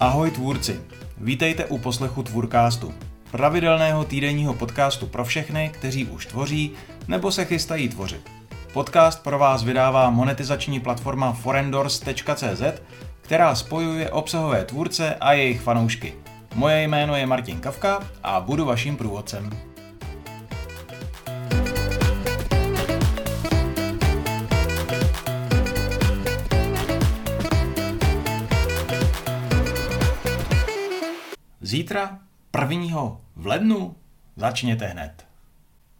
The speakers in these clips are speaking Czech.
Ahoj tvůrci, vítejte u poslechu Tvůrkástu, pravidelného týdenního podcastu pro všechny, kteří už tvoří nebo se chystají tvořit. Podcast pro vás vydává monetizační platforma forendors.cz, která spojuje obsahové tvůrce a jejich fanoušky. Moje jméno je Martin Kavka a budu vaším průvodcem. Zítra, prvního v lednu, začněte hned.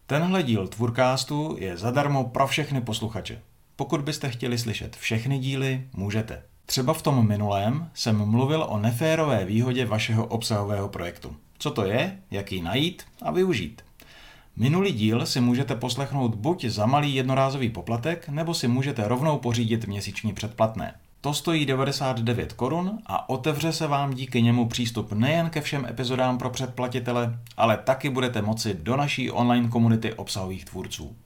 Tenhle díl Tvůrkástu je zadarmo pro všechny posluchače. Pokud byste chtěli slyšet všechny díly, můžete. Třeba v tom minulém jsem mluvil o neférové výhodě vašeho obsahového projektu. Co to je, jak ji najít a využít. Minulý díl si můžete poslechnout buď za malý jednorázový poplatek, nebo si můžete rovnou pořídit měsíční předplatné. To stojí 99 korun a otevře se vám díky němu přístup nejen ke všem epizodám pro předplatitele, ale taky budete moci do naší online komunity obsahových tvůrců.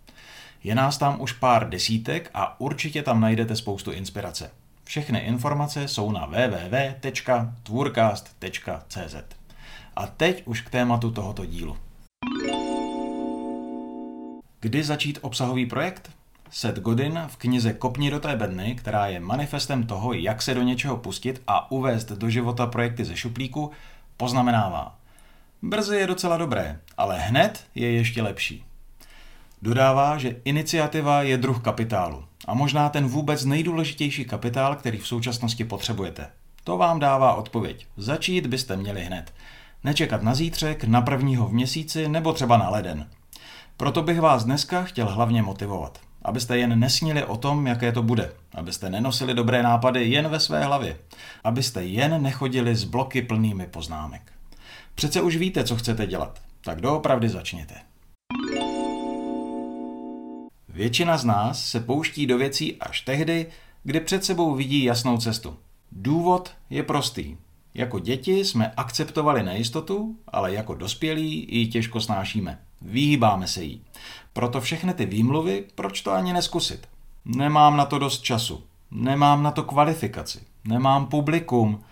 Je nás tam už pár desítek a určitě tam najdete spoustu inspirace. Všechny informace jsou na www.tvůrcast.cz. A teď už k tématu tohoto dílu. Kdy začít obsahový projekt? Seth Godin v knize Kopni do té bedny, která je manifestem toho, jak se do něčeho pustit a uvést do života projekty ze šuplíku, poznamenává. Brzy je docela dobré, ale hned je ještě lepší. Dodává, že iniciativa je druh kapitálu a možná ten vůbec nejdůležitější kapitál, který v současnosti potřebujete. To vám dává odpověď. Začít byste měli hned. Nečekat na zítřek, na prvního v měsíci nebo třeba na leden. Proto bych vás dneska chtěl hlavně motivovat abyste jen nesnili o tom, jaké to bude, abyste nenosili dobré nápady jen ve své hlavě, abyste jen nechodili s bloky plnými poznámek. Přece už víte, co chcete dělat, tak doopravdy začněte. Většina z nás se pouští do věcí až tehdy, kdy před sebou vidí jasnou cestu. Důvod je prostý. Jako děti jsme akceptovali nejistotu, ale jako dospělí ji těžko snášíme. Vyhýbáme se jí. Proto všechny ty výmluvy, proč to ani neskusit? Nemám na to dost času. Nemám na to kvalifikaci. Nemám publikum.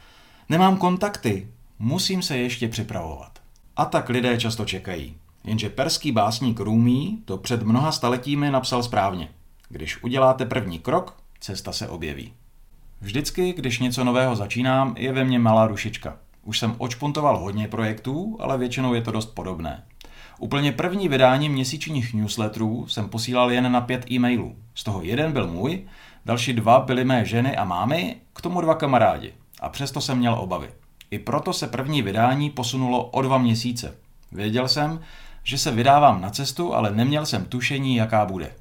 Nemám kontakty. Musím se ještě připravovat. A tak lidé často čekají. Jenže perský básník Rumi to před mnoha staletími napsal správně. Když uděláte první krok, cesta se objeví. Vždycky, když něco nového začínám, je ve mně malá rušička. Už jsem očpuntoval hodně projektů, ale většinou je to dost podobné. Úplně první vydání měsíčních newsletterů jsem posílal jen na pět e-mailů. Z toho jeden byl můj, další dva byly mé ženy a mámy, k tomu dva kamarádi. A přesto jsem měl obavy. I proto se první vydání posunulo o dva měsíce. Věděl jsem, že se vydávám na cestu, ale neměl jsem tušení, jaká bude.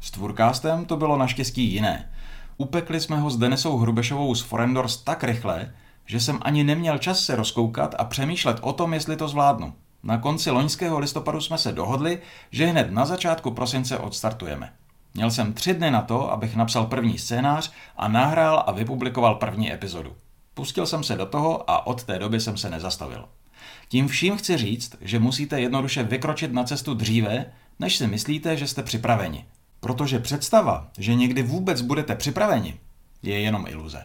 S Tvůrkástem to bylo naštěstí jiné. Upekli jsme ho s Denesou Hrubešovou z Forendors tak rychle, že jsem ani neměl čas se rozkoukat a přemýšlet o tom, jestli to zvládnu. Na konci loňského listopadu jsme se dohodli, že hned na začátku prosince odstartujeme. Měl jsem tři dny na to, abych napsal první scénář a nahrál a vypublikoval první epizodu. Pustil jsem se do toho a od té doby jsem se nezastavil. Tím vším chci říct, že musíte jednoduše vykročit na cestu dříve, než si myslíte, že jste připraveni. Protože představa, že někdy vůbec budete připraveni, je jenom iluze.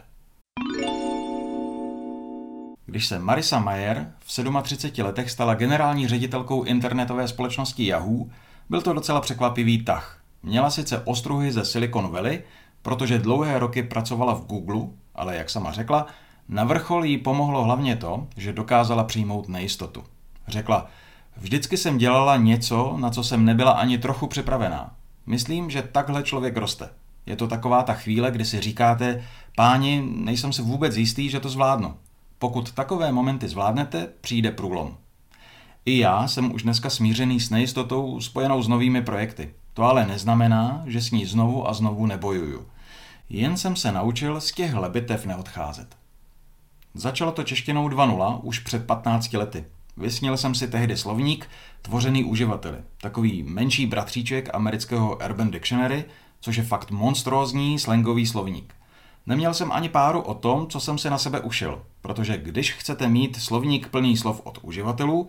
Když se Marisa Mayer v 37 letech stala generální ředitelkou internetové společnosti Yahoo, byl to docela překvapivý tah. Měla sice ostruhy ze Silicon Valley, protože dlouhé roky pracovala v Google, ale jak sama řekla, na vrchol jí pomohlo hlavně to, že dokázala přijmout nejistotu. Řekla, vždycky jsem dělala něco, na co jsem nebyla ani trochu připravená. Myslím, že takhle člověk roste. Je to taková ta chvíle, kdy si říkáte, páni, nejsem si vůbec jistý, že to zvládnu. Pokud takové momenty zvládnete, přijde průlom. I já jsem už dneska smířený s nejistotou spojenou s novými projekty. To ale neznamená, že s ní znovu a znovu nebojuju. Jen jsem se naučil z těchhle bitev neodcházet. Začalo to češtinou 2.0 už před 15 lety. Vysnil jsem si tehdy slovník tvořený uživateli, takový menší bratříček amerického Urban Dictionary, což je fakt monstrózní slangový slovník. Neměl jsem ani páru o tom, co jsem si na sebe ušil, protože když chcete mít slovník plný slov od uživatelů,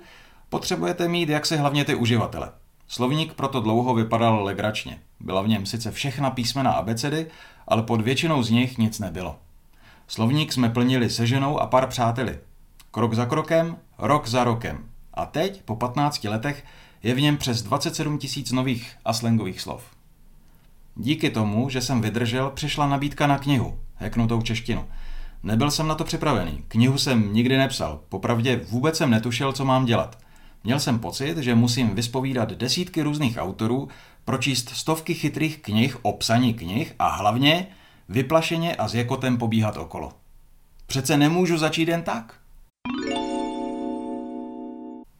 potřebujete mít jaksi hlavně ty uživatele. Slovník proto dlouho vypadal legračně. Byla v něm sice všechna písmena abecedy, ale pod většinou z nich nic nebylo. Slovník jsme plnili se ženou a pár přáteli. Krok za krokem, rok za rokem. A teď, po 15 letech, je v něm přes 27 tisíc nových a slangových slov. Díky tomu, že jsem vydržel, přišla nabídka na knihu, heknutou češtinu. Nebyl jsem na to připravený. Knihu jsem nikdy nepsal. Popravdě vůbec jsem netušil, co mám dělat. Měl jsem pocit, že musím vyspovídat desítky různých autorů, pročíst stovky chytrých knih o psaní knih a hlavně vyplašeně a s jakotem pobíhat okolo. Přece nemůžu začít jen tak.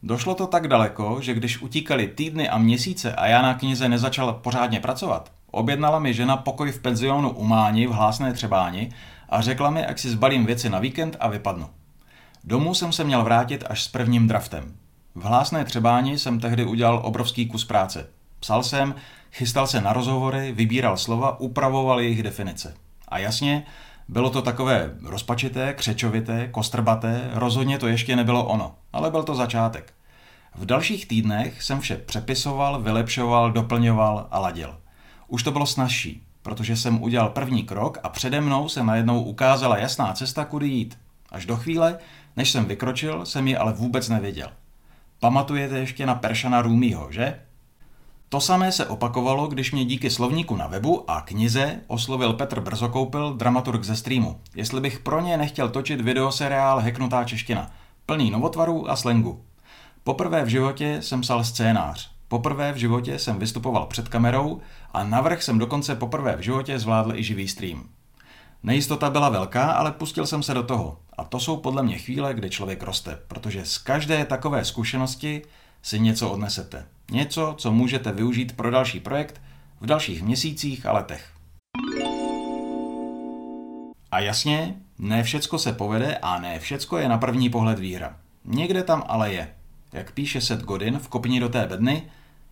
Došlo to tak daleko, že když utíkali týdny a měsíce a já na knize nezačal pořádně pracovat, objednala mi žena pokoj v penzionu u Máni v Hlásné Třebáni a řekla mi, ať si zbalím věci na víkend a vypadnu. Domů jsem se měl vrátit až s prvním draftem. V Hlásné Třebáni jsem tehdy udělal obrovský kus práce. Psal jsem, chystal se na rozhovory, vybíral slova, upravoval jejich definice. A jasně, bylo to takové rozpačité, křečovité, kostrbaté, rozhodně to ještě nebylo ono, ale byl to začátek. V dalších týdnech jsem vše přepisoval, vylepšoval, doplňoval a ladil. Už to bylo snažší, protože jsem udělal první krok a přede mnou se najednou ukázala jasná cesta, kudy jít. Až do chvíle, než jsem vykročil, jsem ji ale vůbec nevěděl. Pamatujete ještě na Peršana Růmího, že? To samé se opakovalo, když mě díky slovníku na webu a knize oslovil Petr Brzokoupil, dramaturg ze streamu, jestli bych pro ně nechtěl točit videoseriál Heknutá čeština, plný novotvarů a slengu. Poprvé v životě jsem psal scénář. Poprvé v životě jsem vystupoval před kamerou a navrh jsem dokonce poprvé v životě zvládl i živý stream. Nejistota byla velká, ale pustil jsem se do toho. A to jsou podle mě chvíle, kdy člověk roste, protože z každé takové zkušenosti si něco odnesete. Něco, co můžete využít pro další projekt v dalších měsících a letech. A jasně, ne všecko se povede a ne všecko je na první pohled výhra. Někde tam ale je. Jak píše Seth Godin v Kopni do té bedny,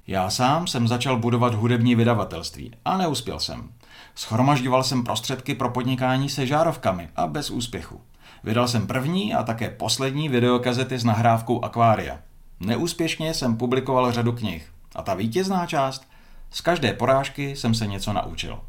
já sám jsem začal budovat hudební vydavatelství a neuspěl jsem. Schromažďoval jsem prostředky pro podnikání se žárovkami a bez úspěchu. Vydal jsem první a také poslední videokazety s nahrávkou Aquaria. Neúspěšně jsem publikoval řadu knih. A ta vítězná část? Z každé porážky jsem se něco naučil.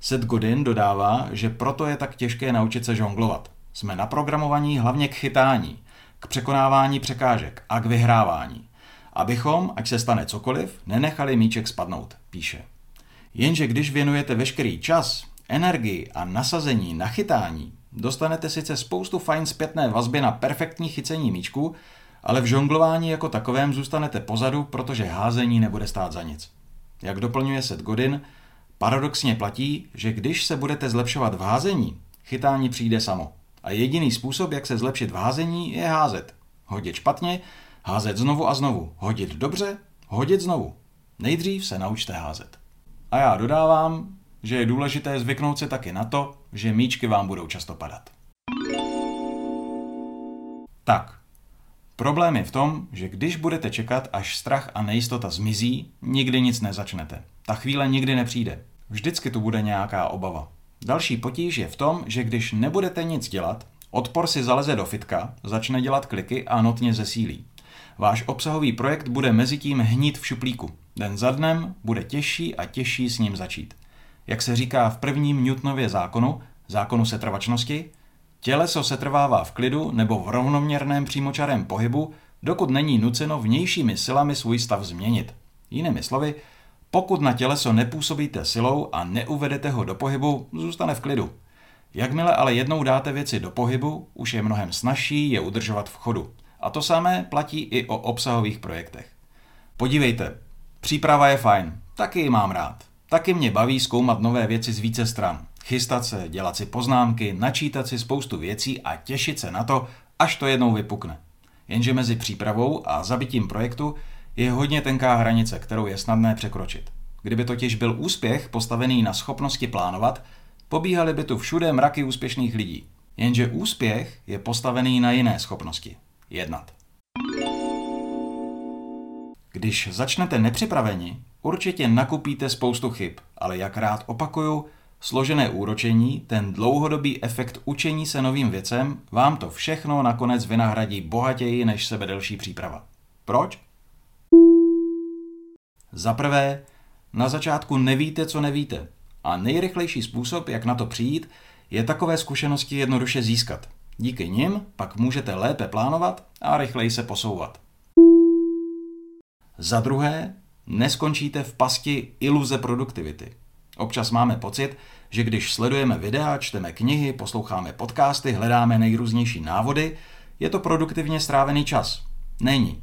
Seth Godin dodává, že proto je tak těžké naučit se žonglovat. Jsme naprogramovaní hlavně k chytání, k překonávání překážek a k vyhrávání. Abychom, ať se stane cokoliv, nenechali míček spadnout, píše. Jenže když věnujete veškerý čas, energii a nasazení na chytání, dostanete sice spoustu fajn zpětné vazby na perfektní chycení míčku, ale v žonglování jako takovém zůstanete pozadu, protože házení nebude stát za nic. Jak doplňuje Seth Godin, paradoxně platí, že když se budete zlepšovat v házení, chytání přijde samo. A jediný způsob, jak se zlepšit v házení, je házet. Hodit špatně, házet znovu a znovu. Hodit dobře, hodit znovu. Nejdřív se naučte házet. A já dodávám, že je důležité zvyknout se taky na to, že míčky vám budou často padat. Tak, Problém je v tom, že když budete čekat, až strach a nejistota zmizí, nikdy nic nezačnete. Ta chvíle nikdy nepřijde. Vždycky tu bude nějaká obava. Další potíž je v tom, že když nebudete nic dělat, odpor si zaleze do fitka, začne dělat kliky a notně zesílí. Váš obsahový projekt bude mezi tím hnít v šuplíku. Den za dnem bude těžší a těžší s ním začít. Jak se říká v prvním Newtonově zákonu, zákonu setrvačnosti, Těleso se trvává v klidu nebo v rovnoměrném přímočarém pohybu, dokud není nuceno vnějšími silami svůj stav změnit. Jinými slovy, pokud na těleso nepůsobíte silou a neuvedete ho do pohybu, zůstane v klidu. Jakmile ale jednou dáte věci do pohybu, už je mnohem snažší je udržovat v chodu. A to samé platí i o obsahových projektech. Podívejte, příprava je fajn, taky ji mám rád. Taky mě baví zkoumat nové věci z více stran chystat se, dělat si poznámky, načítat si spoustu věcí a těšit se na to, až to jednou vypukne. Jenže mezi přípravou a zabitím projektu je hodně tenká hranice, kterou je snadné překročit. Kdyby totiž byl úspěch postavený na schopnosti plánovat, pobíhaly by tu všude mraky úspěšných lidí. Jenže úspěch je postavený na jiné schopnosti. Jednat. Když začnete nepřipraveni, určitě nakupíte spoustu chyb, ale jak rád opakuju, Složené úročení, ten dlouhodobý efekt učení se novým věcem, vám to všechno nakonec vynahradí bohatěji než sebe delší příprava. Proč? Za prvé, na začátku nevíte, co nevíte. A nejrychlejší způsob, jak na to přijít, je takové zkušenosti jednoduše získat. Díky nim pak můžete lépe plánovat a rychleji se posouvat. Za druhé, neskončíte v pasti iluze produktivity. Občas máme pocit, že když sledujeme videa, čteme knihy, posloucháme podcasty, hledáme nejrůznější návody, je to produktivně strávený čas. Není.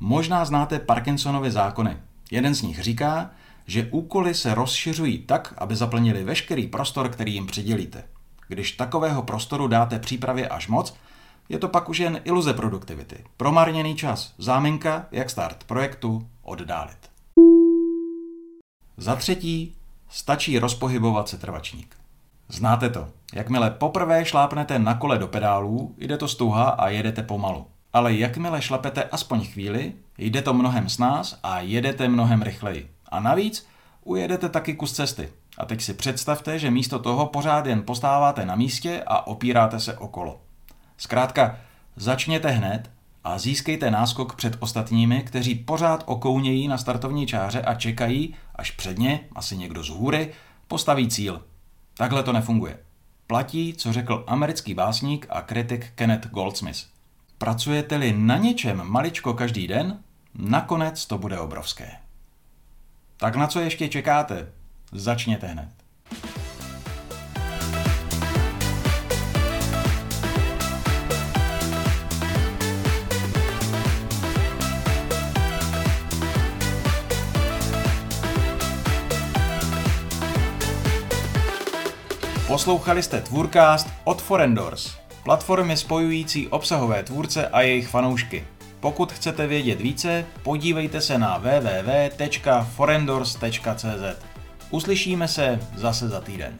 Možná znáte Parkinsonovy zákony. Jeden z nich říká, že úkoly se rozšiřují tak, aby zaplnili veškerý prostor, který jim přidělíte. Když takového prostoru dáte přípravě až moc, je to pak už jen iluze produktivity. Promarněný čas, záminka, jak start projektu oddálit. Za třetí, stačí rozpohybovat se trvačník. Znáte to. Jakmile poprvé šlápnete na kole do pedálů, jde to stuha a jedete pomalu. Ale jakmile šlapete aspoň chvíli, jde to mnohem s nás a jedete mnohem rychleji. A navíc ujedete taky kus cesty. A teď si představte, že místo toho pořád jen postáváte na místě a opíráte se okolo. Zkrátka, začněte hned a získejte náskok před ostatními, kteří pořád okounějí na startovní čáře a čekají, až před ně, asi někdo z hůry, postaví cíl. Takhle to nefunguje. Platí, co řekl americký básník a kritik Kenneth Goldsmith. Pracujete-li na něčem maličko každý den, nakonec to bude obrovské. Tak na co ještě čekáte? Začněte hned. Poslouchali jste Tvůrcast od Forendors, platformy spojující obsahové tvůrce a jejich fanoušky. Pokud chcete vědět více, podívejte se na www.forendors.cz. Uslyšíme se zase za týden.